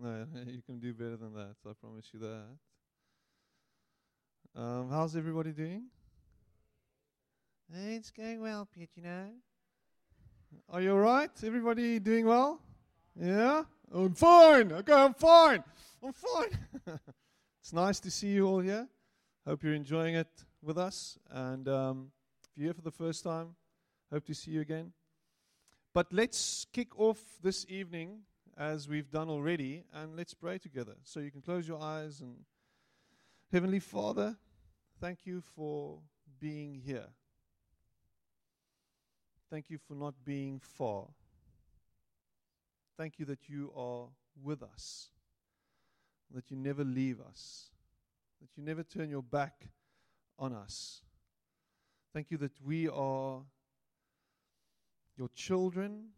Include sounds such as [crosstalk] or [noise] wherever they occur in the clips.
No, [laughs] you can do better than that. I promise you that. Um, how's everybody doing? It's going well, Pete, you know. Are you all right? Everybody doing well? Yeah? I'm fine. Okay, I'm fine. I'm fine. [laughs] it's nice to see you all here. Hope you're enjoying it with us. And um, if you're here for the first time, hope to see you again. But let's kick off this evening as we've done already, and let's pray together. So you can close your eyes and Heavenly Father, thank you for being here. Thank you for not being far. Thank you that you are with us, that you never leave us, that you never turn your back on us. Thank you that we are your children.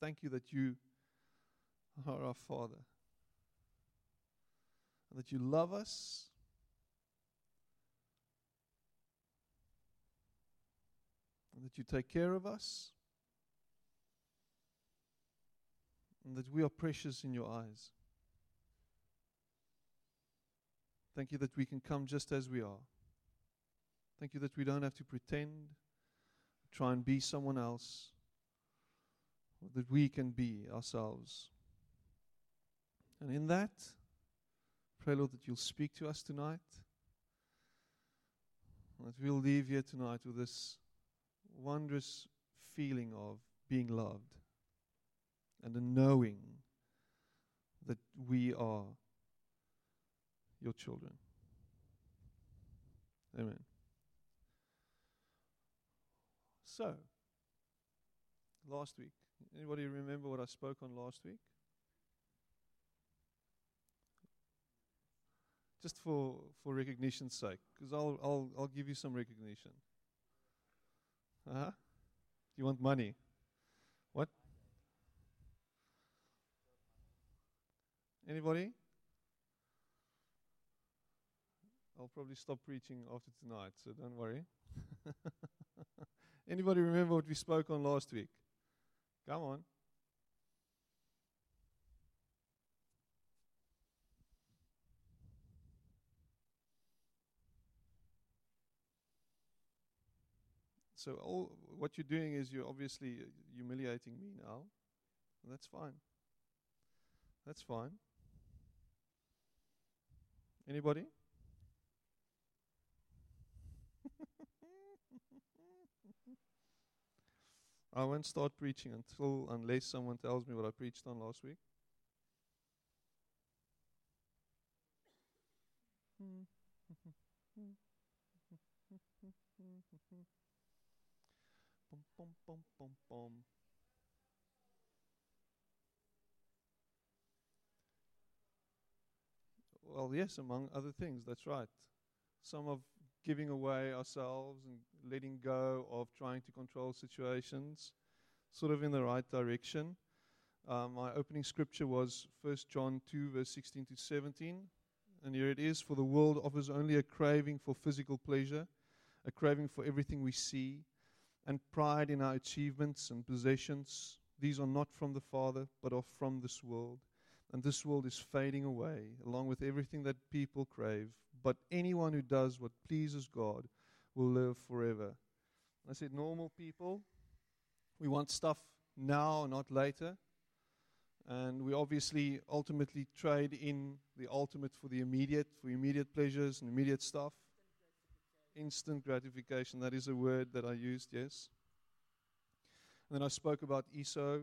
Thank you that you are our Father, and that you love us. And that you take care of us, and that we are precious in your eyes. Thank you that we can come just as we are. Thank you that we don't have to pretend, try and be someone else, that we can be ourselves. And in that, pray, Lord, that you'll speak to us tonight. That we'll leave here tonight with this wondrous feeling of being loved and a knowing that we are your children. Amen. So, last week, anybody remember what I spoke on last week? Just for, for recognition's sake, because I'll, I'll, I'll give you some recognition. Uh huh. You want money? What? Anybody? I'll probably stop preaching after tonight, so don't worry. [laughs] Anybody remember what we spoke on last week? Come on. So all what you're doing is you're obviously uh, humiliating me now. That's fine. That's fine. Anybody? I won't start preaching until unless someone tells me what I preached on last week. Bum, bum, bum. Well, yes, among other things, that's right. Some of giving away ourselves and letting go of trying to control situations, sort of in the right direction. Um, my opening scripture was 1 John 2, verse 16 to 17. And here it is For the world offers only a craving for physical pleasure, a craving for everything we see, and pride in our achievements and possessions. These are not from the Father, but are from this world. And this world is fading away, along with everything that people crave. But anyone who does what pleases God will live forever. I said, normal people, we want stuff now, not later. And we obviously ultimately trade in the ultimate for the immediate, for immediate pleasures and immediate stuff. Instant gratification, that is a word that I used, yes. And then I spoke about Esau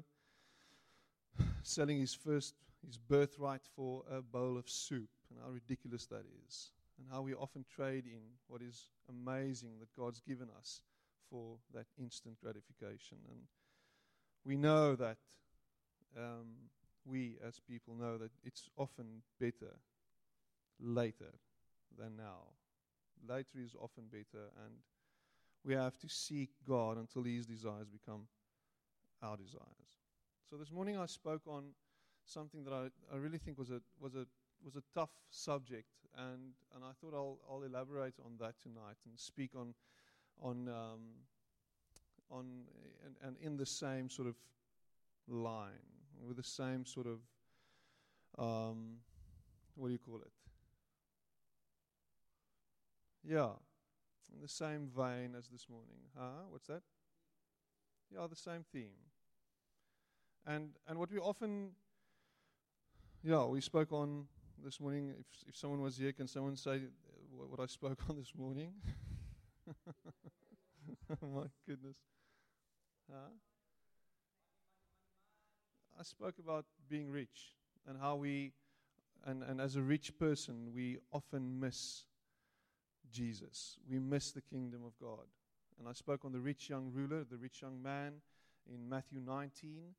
selling his first, his birthright for a bowl of soup, and how ridiculous that is and how we often trade in what is amazing that God's given us for that instant gratification. And we know that um, we as people know that it's often better later than now. Later is often better, and we have to seek God until His desires become our desires. So this morning I spoke on something that I, I really think was a was a was a tough subject, and, and I thought I'll I'll elaborate on that tonight and speak on on um, on and, and in the same sort of line with the same sort of um, what do you call it? Yeah, in the same vein as this morning. Huh? What's that? Yeah, the same theme. And and what we often yeah, we spoke on this morning. If if someone was here, can someone say uh, what, what I spoke on this morning? [laughs] my goodness. Huh? I spoke about being rich and how we, and, and as a rich person, we often miss Jesus. We miss the kingdom of God. And I spoke on the rich young ruler, the rich young man in Matthew 19.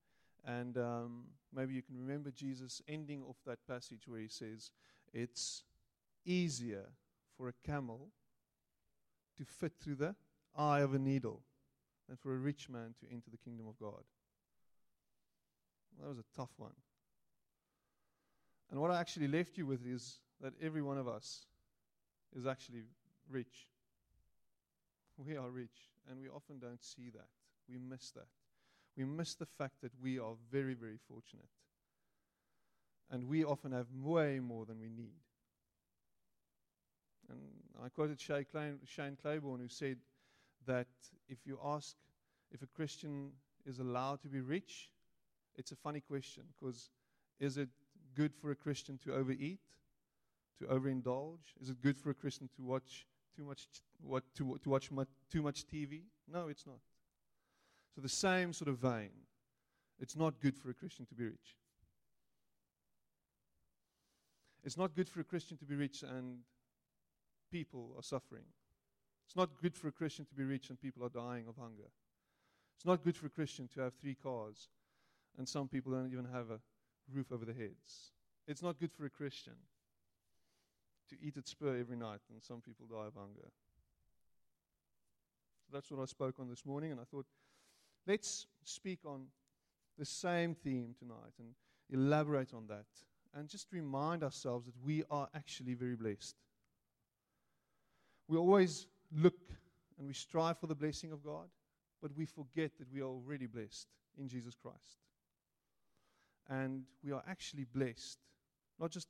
And um, maybe you can remember Jesus ending off that passage where he says, It's easier for a camel to fit through the eye of a needle than for a rich man to enter the kingdom of God. That was a tough one. And what I actually left you with is that every one of us is actually rich. We are rich, and we often don't see that. We miss that. We miss the fact that we are very, very fortunate. And we often have way more than we need. And I quoted Shane Claiborne, who said that if you ask if a Christian is allowed to be rich, it's a funny question because is it good for a Christian to overeat, to overindulge? Is it good for a Christian to watch too much, what, to, to watch much, too much TV? No, it's not. So, the same sort of vein, it's not good for a Christian to be rich. It's not good for a Christian to be rich and people are suffering. It's not good for a Christian to be rich and people are dying of hunger. It's not good for a Christian to have three cars and some people don't even have a roof over their heads. It's not good for a Christian to eat at Spur every night, and some people die of hunger. So that's what I spoke on this morning, and I thought, let's speak on the same theme tonight and elaborate on that, and just remind ourselves that we are actually very blessed. We always look and we strive for the blessing of God, but we forget that we are already blessed in Jesus Christ. And we are actually blessed, not just,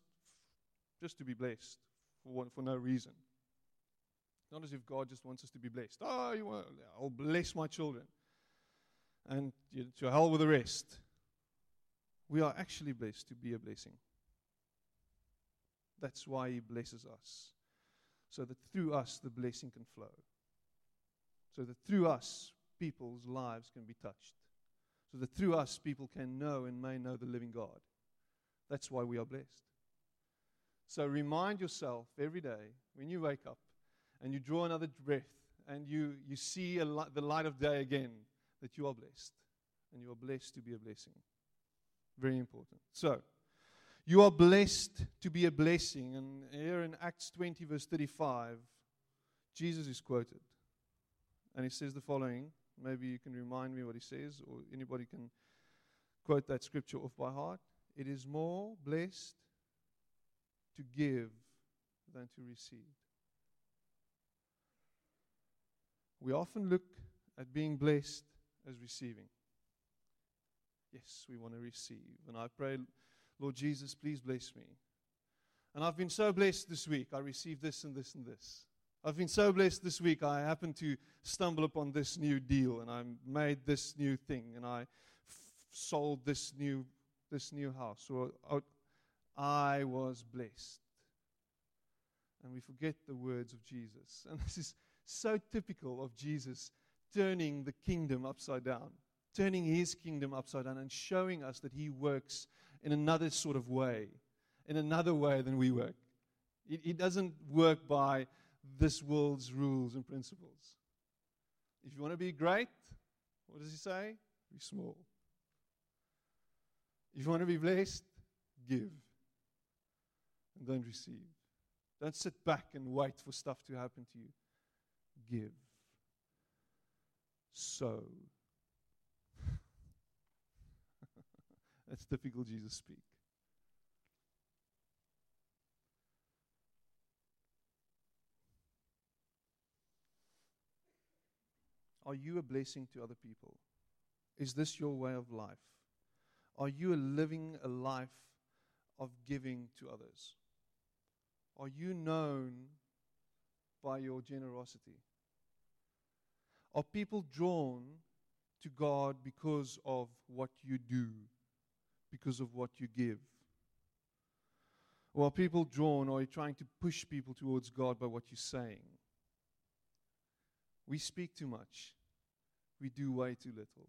just to be blessed for, one, for no reason. Not as if God just wants us to be blessed. Oh, you want, I'll bless my children. And to hell with the rest. We are actually blessed to be a blessing. That's why He blesses us. So that through us the blessing can flow. So that through us people's lives can be touched so that through us people can know and may know the living God. That's why we are blessed. So remind yourself every day when you wake up and you draw another breath and you, you see li- the light of day again that you are blessed and you are blessed to be a blessing. Very important. So, you are blessed to be a blessing. And here in Acts 20, verse 35, Jesus is quoted. And he says the following Maybe you can remind me what he says, or anybody can quote that scripture off by heart. It is more blessed to give than to receive. We often look at being blessed as receiving. Yes, we want to receive. And I pray, Lord Jesus, please bless me. And I've been so blessed this week. I received this and this and this. I've been so blessed this week. I happened to stumble upon this new deal, and I made this new thing, and I f- sold this new this new house. Or uh, I was blessed. And we forget the words of Jesus. And this is so typical of Jesus turning the kingdom upside down, turning his kingdom upside down, and showing us that he works in another sort of way, in another way than we work. He, doesn't work by this world's rules and principles. If you want to be great, what does he say? Be small. If you want to be blessed, give. And don't receive. Don't sit back and wait for stuff to happen to you. Give. So. [laughs] That's typical Jesus speak. Are you a blessing to other people? Is this your way of life? Are you living a life of giving to others? Are you known by your generosity? Are people drawn to God because of what you do, because of what you give? Or are people drawn, or are you trying to push people towards God by what you're saying? We speak too much, we do way too little.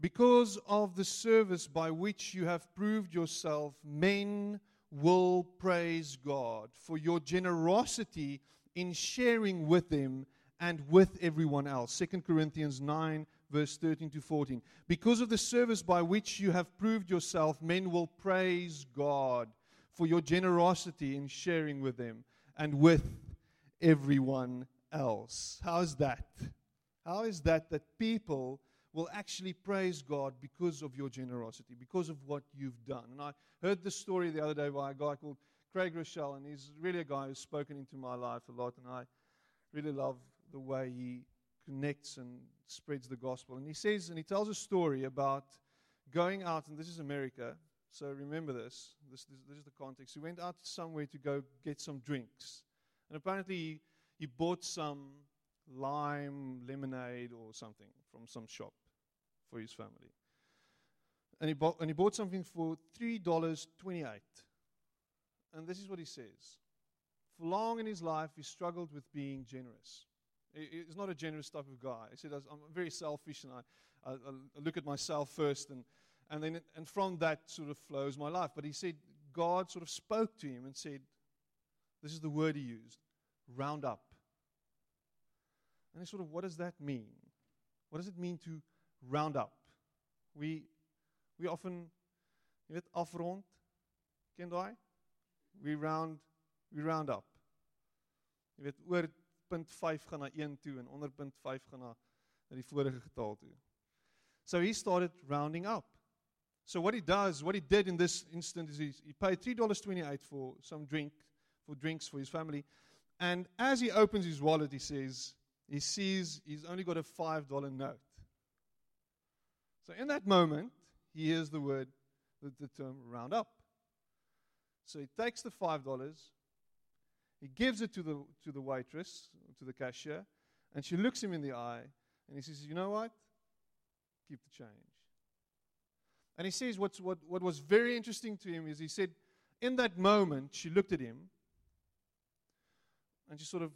Because of the service by which you have proved yourself, men will praise God for your generosity in sharing with them and with everyone else. 2 Corinthians 9, verse 13 to 14. Because of the service by which you have proved yourself, men will praise God for your generosity in sharing with them and with everyone else. How is that? How is that that people will actually praise God because of your generosity, because of what you've done. And I heard this story the other day by a guy called Craig Groeschel, and he's really a guy who's spoken into my life a lot, and I really love the way he connects and spreads the gospel. And he says, and he tells a story about going out, and this is America, so remember this. This, this, this is the context. He went out somewhere to go get some drinks. And apparently, he, he bought some lime lemonade or something from some shop for his family. And he bought, and he bought something for $3.28. And this is what he says. For long in his life, he struggled with being generous. He's not a generous type of guy. He said, I'm very selfish and I, I, I look at myself first. And, and, then, and from that sort of flows my life. But he said, God sort of spoke to him and said, This is the word he used round up. And he sort of, what does that mean? What does it mean to round up? We, we often, jy weet, afrond. Ken daai? We round, we round up. Jy weet, oor punt 5 gaan na 1 toe en onder punt 5 gaan na na die vorige getal toe. So he started rounding up. So what he does, what he did in this instant is he, he paid $3.28 for some drink, for drinks for his family. And as he opens his wallet, he says, he sees he's only got a $5 note. So in that moment, he hears the word, the, the term round up. So he takes the $5, he gives it to the, to the waitress, to the cashier, and she looks him in the eye, and he says, You know what? Keep the change. And he says what's, what, what was very interesting to him is he said, in that moment, she looked at him, and she sort of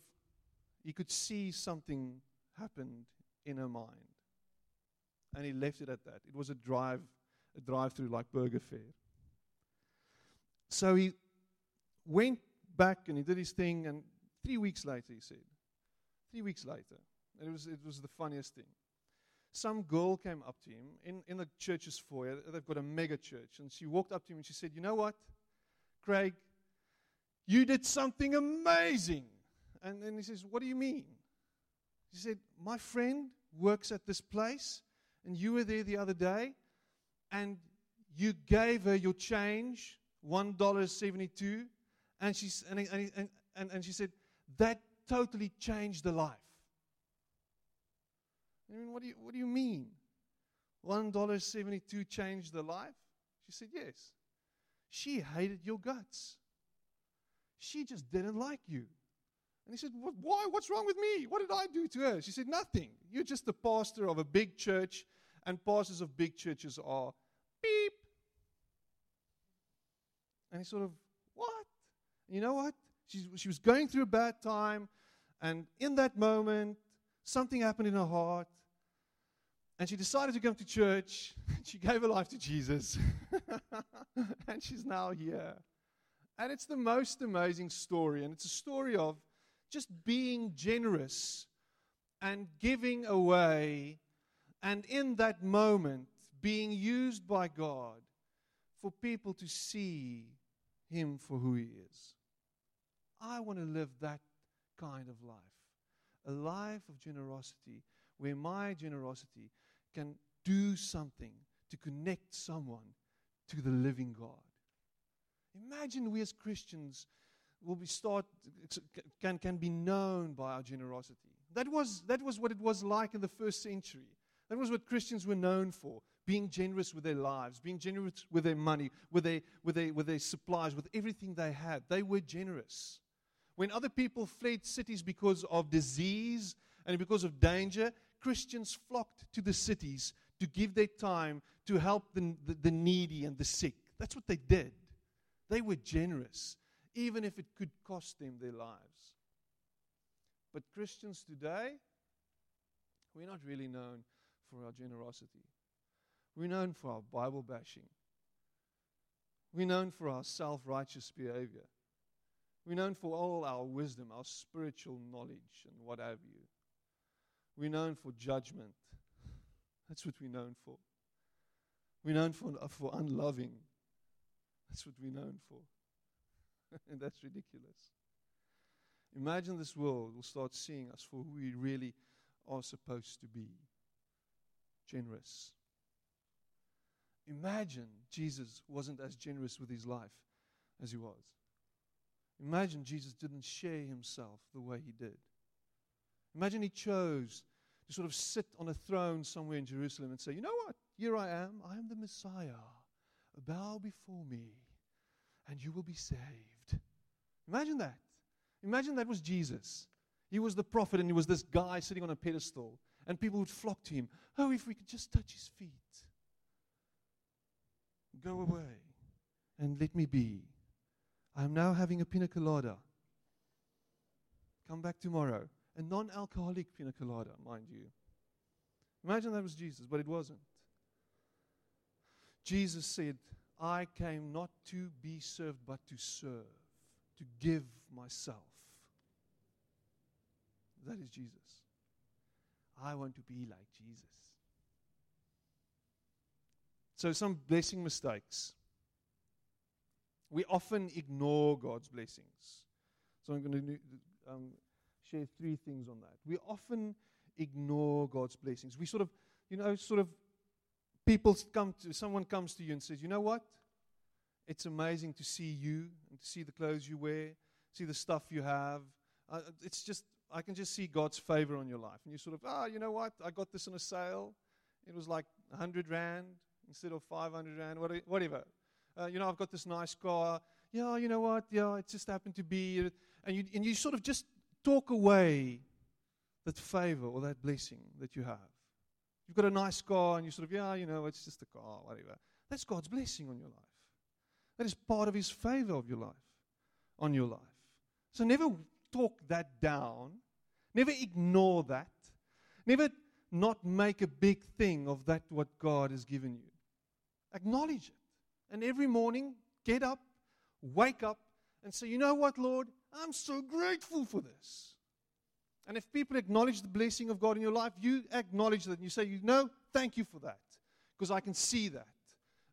he could see something happened in her mind. And he left it at that. It was a drive, a drive through like Burger Fair. So he went back and he did his thing, and three weeks later, he said, three weeks later, it was, it was the funniest thing. Some girl came up to him in, in the church's foyer. They've got a mega church. And she walked up to him and she said, You know what, Craig? You did something amazing. And then he says, What do you mean? She said, My friend works at this place, and you were there the other day, and you gave her your change, $1.72, and she, and, and, and, and she said, That totally changed the life. I mean, what do you, what do you mean? $1.72 changed the life? She said, Yes. She hated your guts. She just didn't like you. And he said, Why? What's wrong with me? What did I do to her? She said, Nothing. You're just the pastor of a big church, and pastors of big churches are beep. And he sort of, What? And you know what? She, she was going through a bad time, and in that moment, something happened in her heart. And she decided to come to church. [laughs] She gave her life to Jesus. [laughs] and she's now here. And it's the most amazing story. And it's a story of just being generous and giving away, and in that moment, being used by God for people to see Him for who He is. I want to live that kind of life a life of generosity where my generosity can do something to connect someone to the living God. Imagine we as Christians will be start can, can be known by our generosity. That was, that was what it was like in the first century. That was what Christians were known for being generous with their lives, being generous with their money, with their, with, their, with their supplies, with everything they had. They were generous. When other people fled cities because of disease and because of danger, Christians flocked to the cities to give their time to help the, the, the needy and the sick. That's what they did. They were generous, even if it could cost them their lives. But Christians today, we're not really known for our generosity. We're known for our Bible bashing. We're known for our self righteous behavior. We're known for all our wisdom, our spiritual knowledge, and what have you. We're known for judgment. That's what we're known for. We're known for, for unloving. That's what we're known for. [laughs] and that's ridiculous. Imagine this world will start seeing us for who we really are supposed to be generous. Imagine Jesus wasn't as generous with his life as he was. Imagine Jesus didn't share himself the way he did. Imagine he chose to sort of sit on a throne somewhere in Jerusalem and say, You know what? Here I am. I am the Messiah. Bow before me, and you will be saved. Imagine that. Imagine that was Jesus. He was the prophet, and he was this guy sitting on a pedestal, and people would flock to him. Oh, if we could just touch his feet. Go away and let me be. I am now having a pina colada. Come back tomorrow. A non alcoholic pina colada, mind you. Imagine that was Jesus, but it wasn't. Jesus said, I came not to be served, but to serve, to give myself. That is Jesus. I want to be like Jesus. So, some blessing mistakes. We often ignore God's blessings. So, I'm going to um, share three things on that. We often ignore God's blessings. We sort of, you know, sort of, people come to, someone comes to you and says, you know what? It's amazing to see you and to see the clothes you wear, see the stuff you have. Uh, it's just, I can just see God's favor on your life. And you sort of, ah, oh, you know what? I got this on a sale. It was like 100 Rand instead of 500 Rand, whatever. Uh, you know, I've got this nice car. Yeah, you know what? Yeah, it just happened to be. And you, and you sort of just talk away that favor or that blessing that you have. You've got a nice car and you sort of, yeah, you know, it's just a car, whatever. That's God's blessing on your life. That is part of His favor of your life, on your life. So never talk that down. Never ignore that. Never not make a big thing of that what God has given you. Acknowledge it. And every morning, get up, wake up, and say, you know what, Lord? I'm so grateful for this. And if people acknowledge the blessing of God in your life, you acknowledge that and you say, you know, thank you for that. Because I can see that.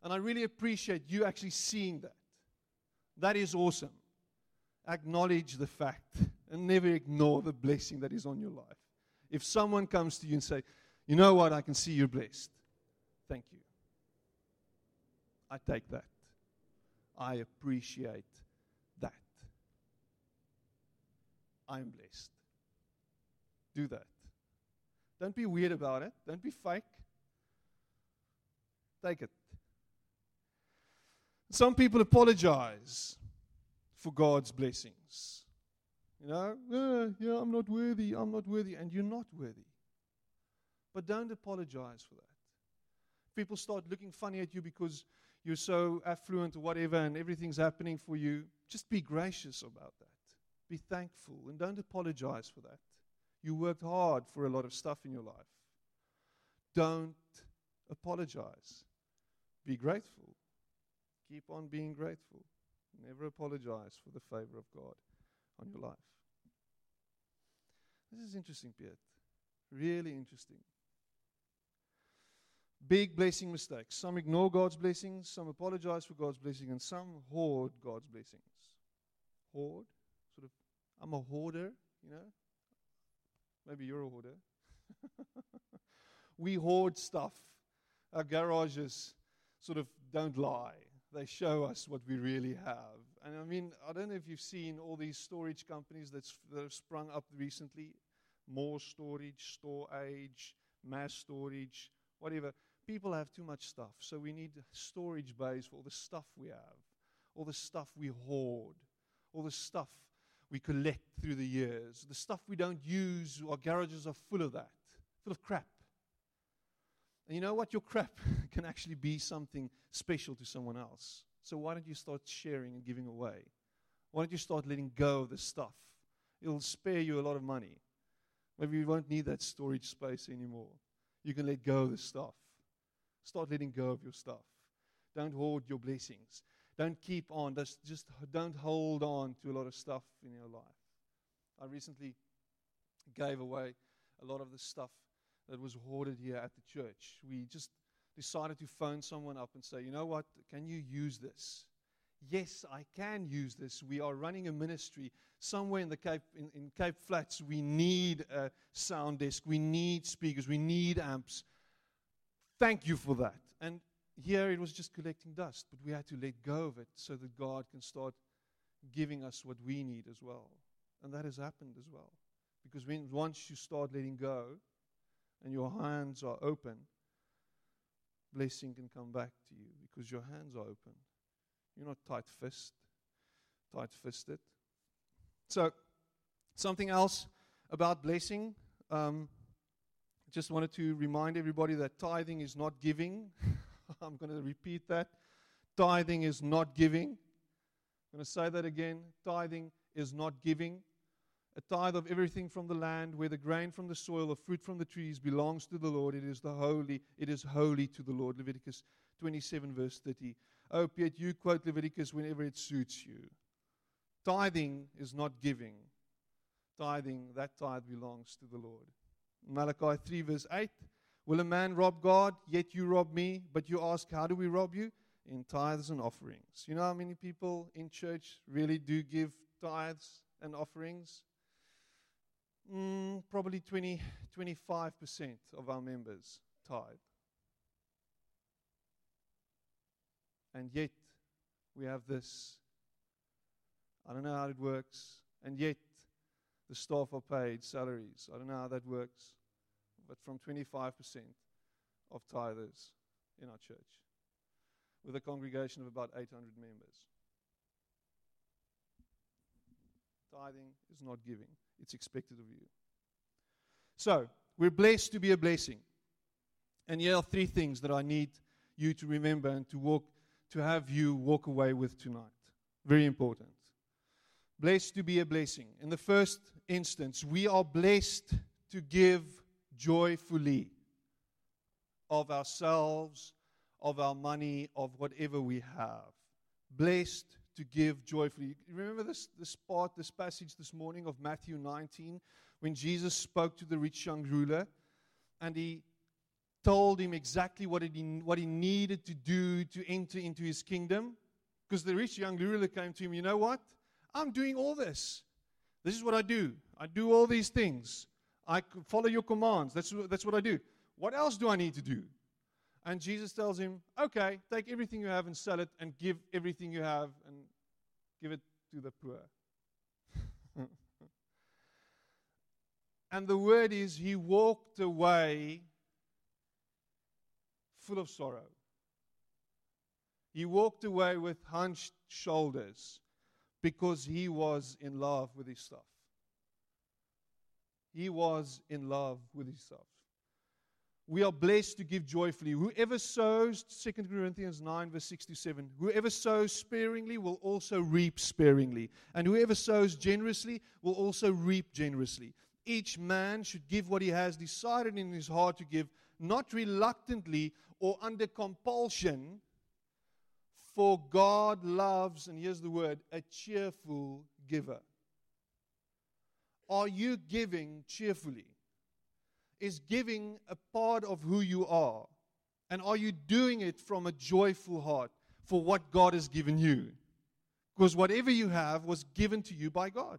And I really appreciate you actually seeing that. That is awesome. Acknowledge the fact and never ignore the blessing that is on your life. If someone comes to you and say, you know what, I can see you're blessed. Thank you. I take that. I appreciate that. I'm blessed. Do that. Don't be weird about it. Don't be fake. Take it. Some people apologize for God's blessings. You know, uh, yeah, I'm not worthy, I'm not worthy, and you're not worthy. But don't apologize for that. People start looking funny at you because you're so affluent or whatever and everything's happening for you. Just be gracious about that. Be thankful and don't apologize for that. You worked hard for a lot of stuff in your life. Don't apologize. Be grateful. Keep on being grateful. Never apologize for the favor of God on your life. This is interesting, Piet. Really interesting. Big blessing mistakes. Some ignore God's blessings, some apologize for God's blessing, and some hoard God's blessings. Hoard? Sort of, I'm a hoarder, you know? Maybe you're a hoarder. [laughs] we hoard stuff. Our garages sort of don't lie, they show us what we really have. And I mean, I don't know if you've seen all these storage companies that's, that have sprung up recently more storage, store age, mass storage, whatever. People have too much stuff, so we need storage bays for all the stuff we have, all the stuff we hoard, all the stuff we collect through the years. The stuff we don't use, our garages are full of that, full of crap. And you know what? Your crap [laughs] can actually be something special to someone else. So why don't you start sharing and giving away? Why don't you start letting go of the stuff? It'll spare you a lot of money. Maybe you won't need that storage space anymore. You can let go of the stuff. Start letting go of your stuff. Don't hoard your blessings. Don't keep on. Just, just don't hold on to a lot of stuff in your life. I recently gave away a lot of the stuff that was hoarded here at the church. We just decided to phone someone up and say, you know what, can you use this? Yes, I can use this. We are running a ministry somewhere in the Cape, in, in Cape Flats. We need a sound desk. We need speakers. We need amps. Thank you for that. And here it was just collecting dust, but we had to let go of it so that God can start giving us what we need as well. And that has happened as well. Because when, once you start letting go and your hands are open, blessing can come back to you because your hands are open. You're not tight fist, tight fisted. So, something else about blessing. Um, just wanted to remind everybody that tithing is not giving. [laughs] I'm going to repeat that. Tithing is not giving. I'm going to say that again. Tithing is not giving. A tithe of everything from the land, where the grain from the soil, the fruit from the trees belongs to the Lord. It is the holy, it is holy to the Lord. Leviticus 27, verse 30. Oh, Piet, you quote Leviticus whenever it suits you. Tithing is not giving. Tithing, that tithe belongs to the Lord. Malachi 3, verse 8. Will a man rob God? Yet you rob me. But you ask, How do we rob you? In tithes and offerings. You know how many people in church really do give tithes and offerings? Mm, probably 20, 25% of our members tithe. And yet, we have this. I don't know how it works. And yet, the staff are paid salaries. I don't know how that works. But from 25% of tithers in our church, with a congregation of about 800 members. Tithing is not giving, it's expected of you. So, we're blessed to be a blessing. And here are three things that I need you to remember and to walk to have you walk away with tonight. Very important. Blessed to be a blessing. In the first instance, we are blessed to give joyfully of ourselves, of our money, of whatever we have. Blessed to give joyfully. Remember this, this part, this passage this morning of Matthew 19, when Jesus spoke to the rich young ruler and he told him exactly what, he, what he needed to do to enter into his kingdom. Because the rich young ruler came to him, you know what? I'm doing all this. This is what I do. I do all these things. I follow your commands. That's, that's what I do. What else do I need to do? And Jesus tells him, okay, take everything you have and sell it and give everything you have and give it to the poor. [laughs] and the word is, he walked away full of sorrow. He walked away with hunched shoulders because he was in love with his stuff. He was in love with his stuff. We are blessed to give joyfully. Whoever sows, 2 Corinthians 9, verse 6 to 7, whoever sows sparingly will also reap sparingly. And whoever sows generously will also reap generously. Each man should give what he has decided in his heart to give, not reluctantly or under compulsion, for God loves, and here's the word, a cheerful giver. Are you giving cheerfully? Is giving a part of who you are? And are you doing it from a joyful heart for what God has given you? Because whatever you have was given to you by God.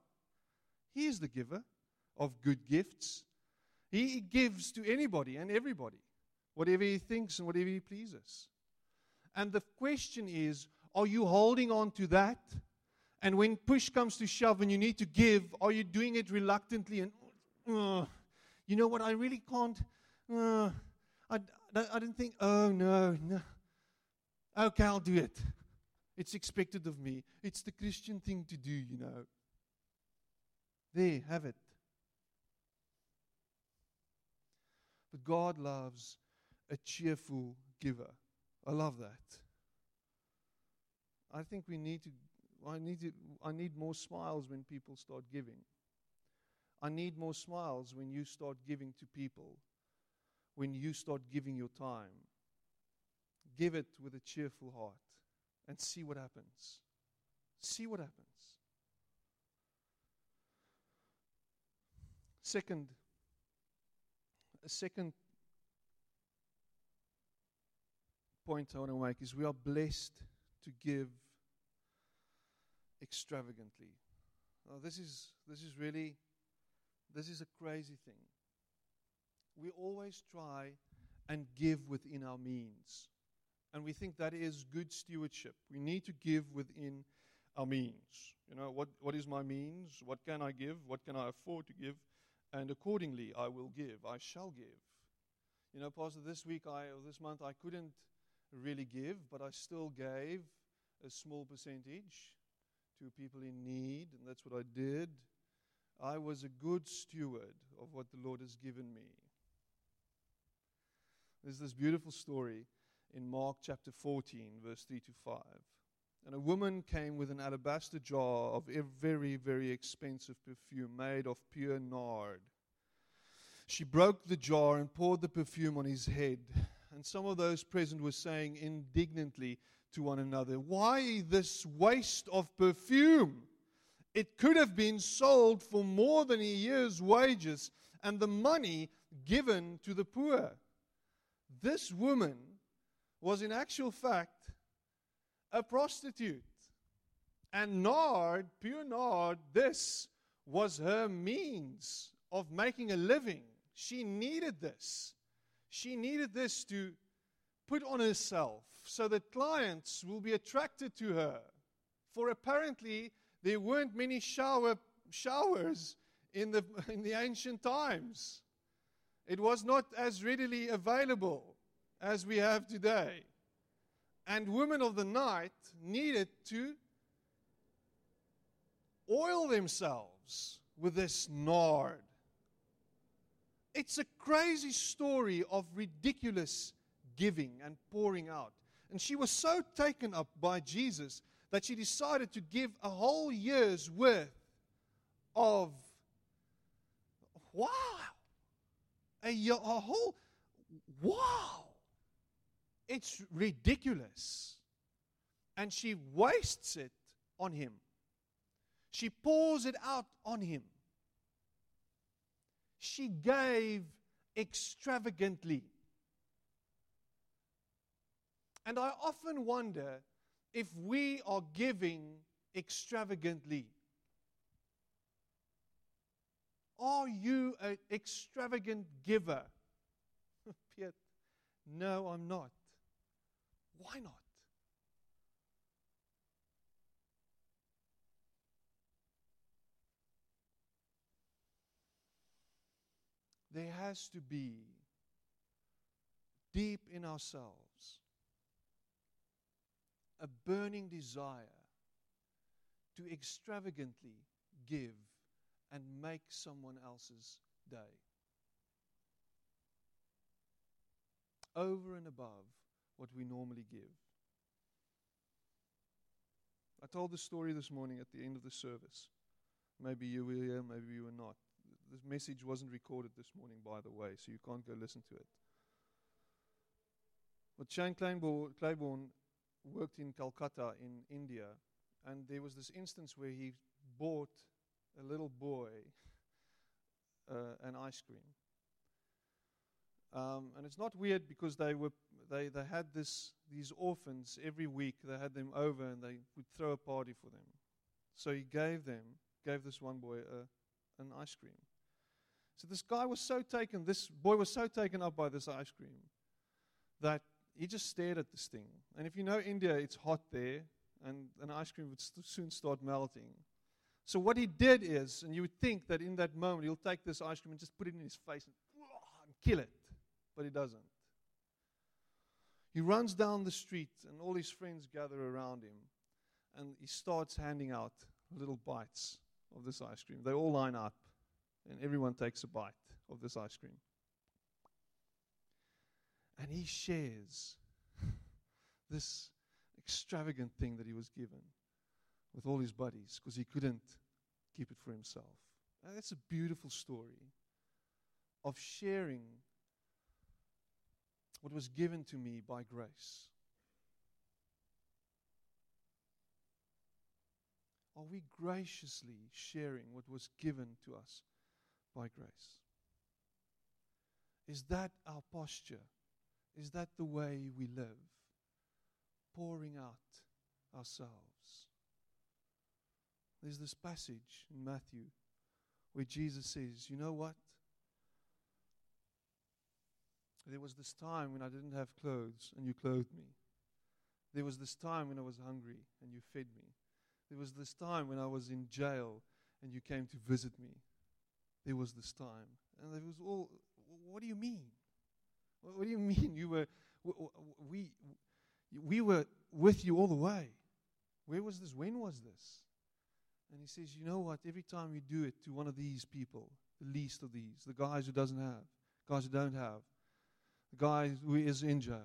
He is the giver of good gifts. He gives to anybody and everybody whatever he thinks and whatever he pleases. And the question is are you holding on to that? And when push comes to shove and you need to give, are you doing it reluctantly and, uh, you know what, I really can't, uh, I, I didn't think, oh no, no. Okay, I'll do it. It's expected of me. It's the Christian thing to do, you know. There, have it. But God loves a cheerful giver. I love that. I think we need to I need to, I need more smiles when people start giving. I need more smiles when you start giving to people. When you start giving your time. Give it with a cheerful heart and see what happens. See what happens. Second, a second point I want to make is we are blessed to give extravagantly. This is this is really this is a crazy thing. We always try and give within our means. And we think that is good stewardship. We need to give within our means. You know, what, what is my means? What can I give? What can I afford to give? And accordingly, I will give. I shall give. You know, Pastor, this week I, or this month I couldn't really give, but I still gave a small percentage to people in need, and that's what I did. I was a good steward of what the Lord has given me. There's this beautiful story in Mark chapter 14, verse 3 to 5. And a woman came with an alabaster jar of a very, very expensive perfume made of pure nard. She broke the jar and poured the perfume on his head. And some of those present were saying indignantly to one another, Why this waste of perfume? It could have been sold for more than a year's wages and the money given to the poor. This woman was in actual fact a prostitute. And nard, pure nard, this was her means of making a living. She needed this. She needed this to put on herself so that clients will be attracted to her. For apparently, there weren't many shower, showers in the, [laughs] in the ancient times. It was not as readily available as we have today. And women of the night needed to oil themselves with this nard. It's a crazy story of ridiculous giving and pouring out. And she was so taken up by Jesus that she decided to give a whole year's worth of wow. A, a whole wow. It's ridiculous. And she wastes it on him. She pours it out on him. She gave extravagantly. And I often wonder if we are giving extravagantly. Are you an extravagant giver? [laughs] Piet, no, I'm not. Why not? There has to be deep in ourselves a burning desire to extravagantly give and make someone else's day. Over and above what we normally give. I told the story this morning at the end of the service. Maybe you were here, maybe you were not. This message wasn't recorded this morning, by the way, so you can't go listen to it. But Shane Claiborne, worked in Calcutta in India, and there was this instance where he bought a little boy [laughs] uh, an ice cream. Um, and it's not weird because they were they, they had this, these orphans every week. They had them over and they would throw a party for them. So he gave them, gave this one boy a, an ice cream. So this guy was so taken, this boy was so taken up by this ice cream that he just stared at this thing. And if you know India, it's hot there, and an ice cream would st- soon start melting. So what he did is, and you would think that in that moment he'll take this ice cream and just put it in his face and, and kill it, but he doesn't. He runs down the street, and all his friends gather around him, and he starts handing out little bites of this ice cream. They all line up, and everyone takes a bite of this ice cream. And he shares [laughs] this extravagant thing that he was given with all his buddies because he couldn't keep it for himself. And that's a beautiful story of sharing what was given to me by grace. Are we graciously sharing what was given to us by grace? Is that our posture? Is that the way we live? Pouring out ourselves. There's this passage in Matthew where Jesus says, You know what? There was this time when I didn't have clothes and you clothed me. There was this time when I was hungry and you fed me. There was this time when I was in jail and you came to visit me. There was this time. And it was all, what do you mean? What do you [laughs] mean? You were, we, we were with you all the way. Where was this? When was this? And he says, you know what? Every time you do it to one of these people, the least of these, the guys who doesn't have, guys who don't have, the guy who is in jail,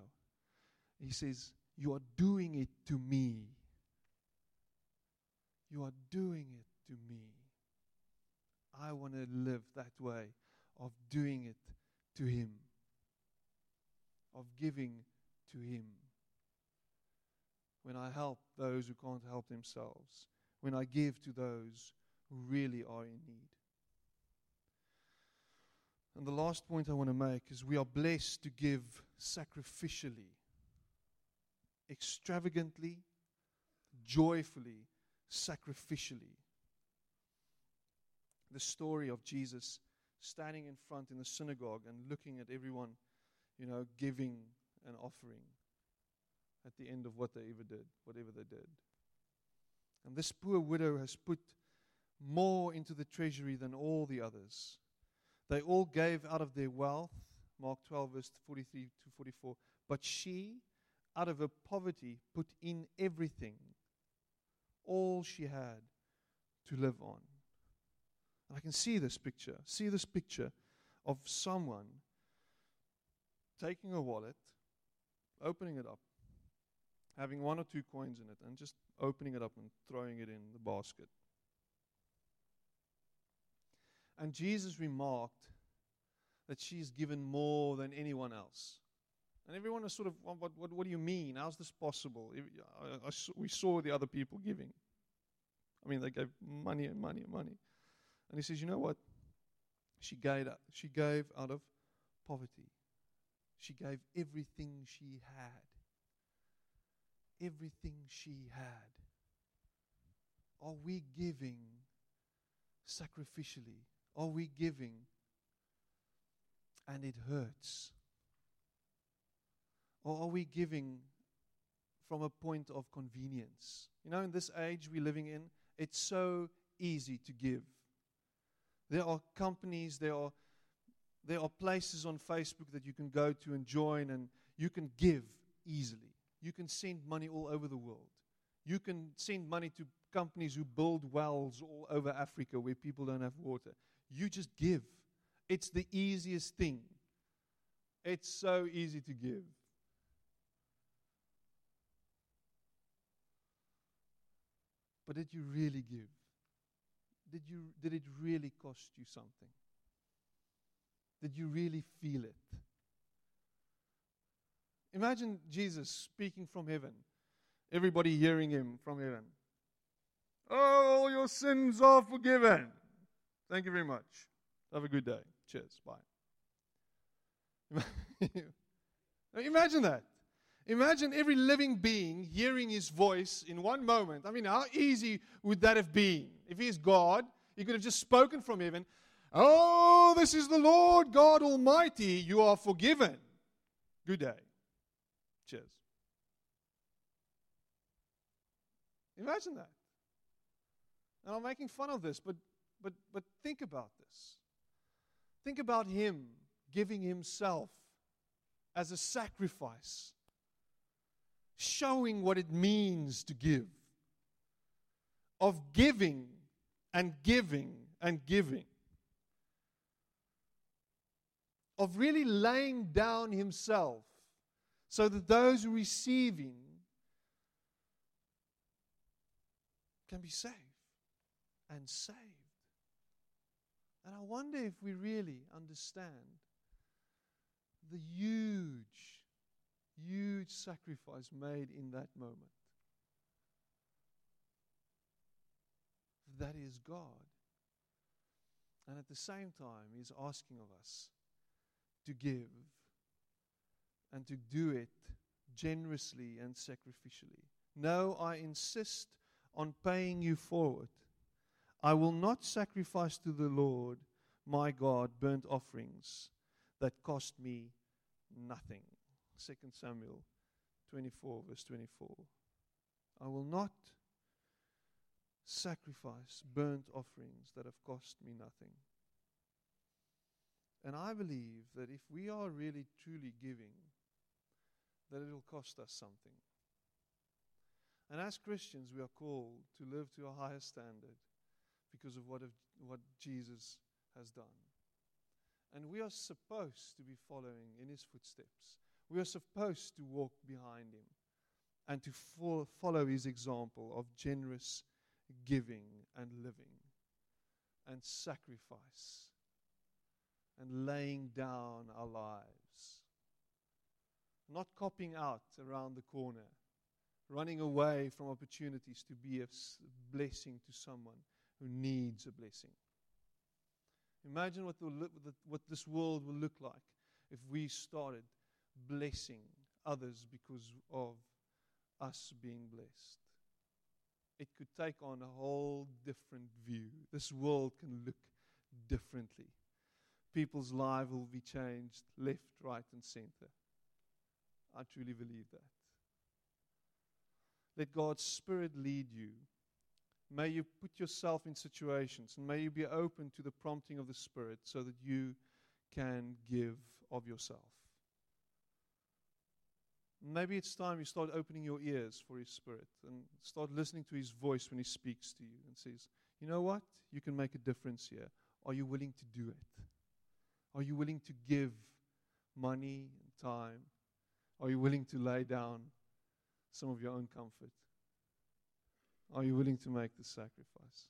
he says, you are doing it to me. You are doing it to me. I want to live that way of doing it to Him, of giving to Him. When I help those who can't help themselves, when I give to those who really are in need. And the last point I want to make is we are blessed to give sacrificially, extravagantly, joyfully, sacrificially. The story of Jesus standing in front in the synagogue and looking at everyone, you know, giving an offering at the end of what they ever did, whatever they did. And this poor widow has put more into the treasury than all the others. They all gave out of their wealth, Mark 12, verse 43 to 44. But she, out of her poverty, put in everything all she had to live on. And I can see this picture, see this picture of someone taking a wallet, opening it up, having one or two coins in it, and just opening it up and throwing it in the basket. And Jesus remarked that she's given more than anyone else. And everyone is sort of, what, what, what do you mean? How's this possible? I, I, we saw the other people giving. I mean, they gave money and money and money. And he says, you know what? She gave, she gave out of poverty. She gave everything she had. Everything she had. Are we giving sacrificially? Are we giving and it hurts? Or are we giving from a point of convenience? You know, in this age we're living in, it's so easy to give. There are companies, there are, there are places on Facebook that you can go to and join, and you can give easily. You can send money all over the world. You can send money to companies who build wells all over Africa where people don't have water. You just give. It's the easiest thing. It's so easy to give. But did you really give? Did, you, did it really cost you something? Did you really feel it? Imagine Jesus speaking from heaven, everybody hearing him from heaven. Oh, all your sins are forgiven. Thank you very much. Have a good day. Cheers. Bye. [laughs] Imagine that. Imagine every living being hearing his voice in one moment. I mean, how easy would that have been? If he is God, he could have just spoken from heaven, Oh, this is the Lord God Almighty. You are forgiven. Good day. Cheers. Imagine that. And I'm making fun of this, but but but think about this. Think about him giving himself as a sacrifice, showing what it means to give. Of giving and giving and giving. Of really laying down himself so that those receiving can be saved and saved. And I wonder if we really understand the huge, huge sacrifice made in that moment. That is God. And at the same time, He's asking of us to give and to do it generously and sacrificially. No, I insist on paying you forward. I will not sacrifice to the Lord my God burnt offerings that cost me nothing. 2 Samuel 24, verse 24. I will not sacrifice burnt offerings that have cost me nothing. And I believe that if we are really truly giving, that it will cost us something. And as Christians, we are called to live to a higher standard because of what, of, what Jesus has done. And we are supposed to be following in his footsteps. We are supposed to walk behind him and to fo- follow his example of generous giving and living and sacrifice and laying down our lives. Not copping out around the corner, running away from opportunities to be a blessing to someone who needs a blessing. Imagine what, the, what this world will look like if we started blessing others because of us being blessed. It could take on a whole different view. This world can look differently. People's lives will be changed left, right, and center. I truly believe that. Let God's Spirit lead you May you put yourself in situations and may you be open to the prompting of the Spirit so that you can give of yourself. Maybe it's time you start opening your ears for His Spirit and start listening to His voice when He speaks to you and says, You know what? You can make a difference here. Are you willing to do it? Are you willing to give money and time? Are you willing to lay down some of your own comfort? Are you willing to make the sacrifice?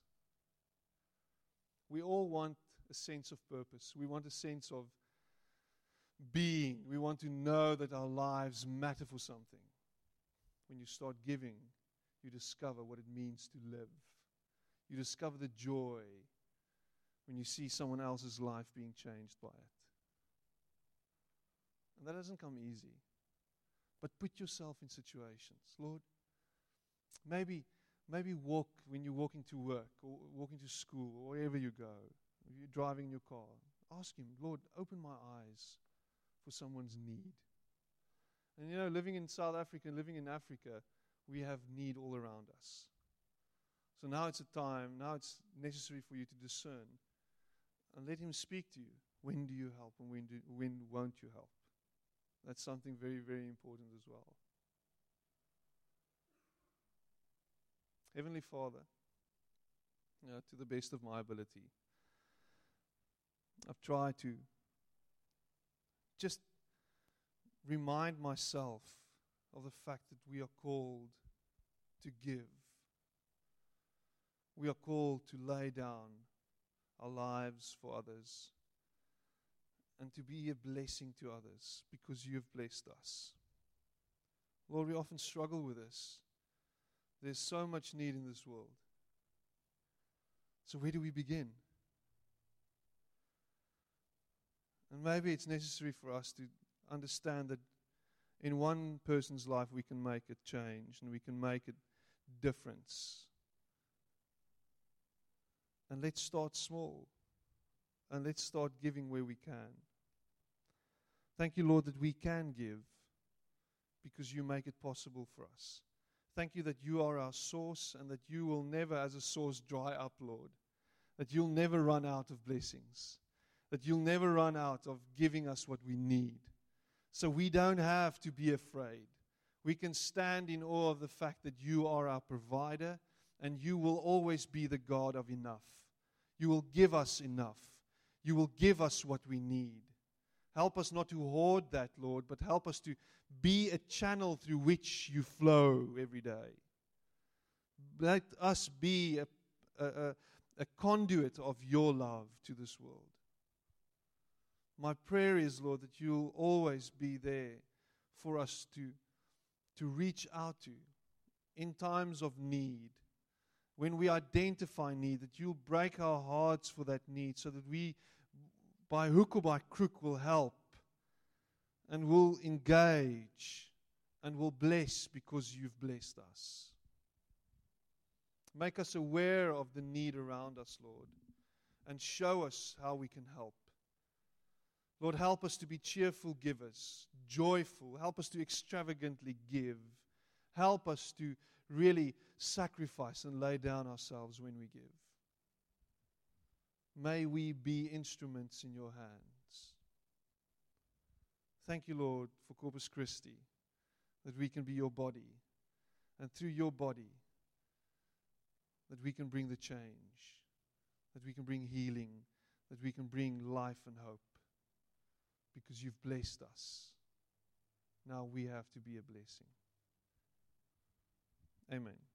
We all want a sense of purpose. We want a sense of being. We want to know that our lives matter for something. When you start giving, you discover what it means to live. You discover the joy when you see someone else's life being changed by it. And that doesn't come easy. But put yourself in situations. Lord, maybe Maybe walk when you're walking to work or walking to school or wherever you go. If you're driving your car, ask Him, Lord, open my eyes for someone's need. And you know, living in South Africa, living in Africa, we have need all around us. So now it's a time, now it's necessary for you to discern and let Him speak to you. When do you help and when, do, when won't you help? That's something very, very important as well. Heavenly Father, you know, to the best of my ability, I've tried to just remind myself of the fact that we are called to give. We are called to lay down our lives for others and to be a blessing to others because you have blessed us. Lord, we often struggle with this. There's so much need in this world. So, where do we begin? And maybe it's necessary for us to understand that in one person's life we can make a change and we can make a difference. And let's start small. And let's start giving where we can. Thank you, Lord, that we can give because you make it possible for us. Thank you that you are our source and that you will never, as a source, dry up, Lord. That you'll never run out of blessings. That you'll never run out of giving us what we need. So we don't have to be afraid. We can stand in awe of the fact that you are our provider and you will always be the God of enough. You will give us enough. You will give us what we need. Help us not to hoard that, Lord, but help us to be a channel through which you flow every day. Let us be a, a, a conduit of your love to this world. My prayer is, Lord, that you'll always be there for us to, to reach out to in times of need. When we identify need, that you'll break our hearts for that need so that we, by hook or by crook, will help and will engage and will bless because you've blessed us. Make us aware of the need around us, Lord, and show us how we can help. Lord, help us to be cheerful givers, joyful. Help us to extravagantly give. Help us to really sacrifice and lay down ourselves when we give. May we be instruments in your hands. Thank you, Lord, for Corpus Christi, that we can be your body. And through your body, that we can bring the change, that we can bring healing, that we can bring life and hope because you've blessed us. Now we have to be a blessing. Amen.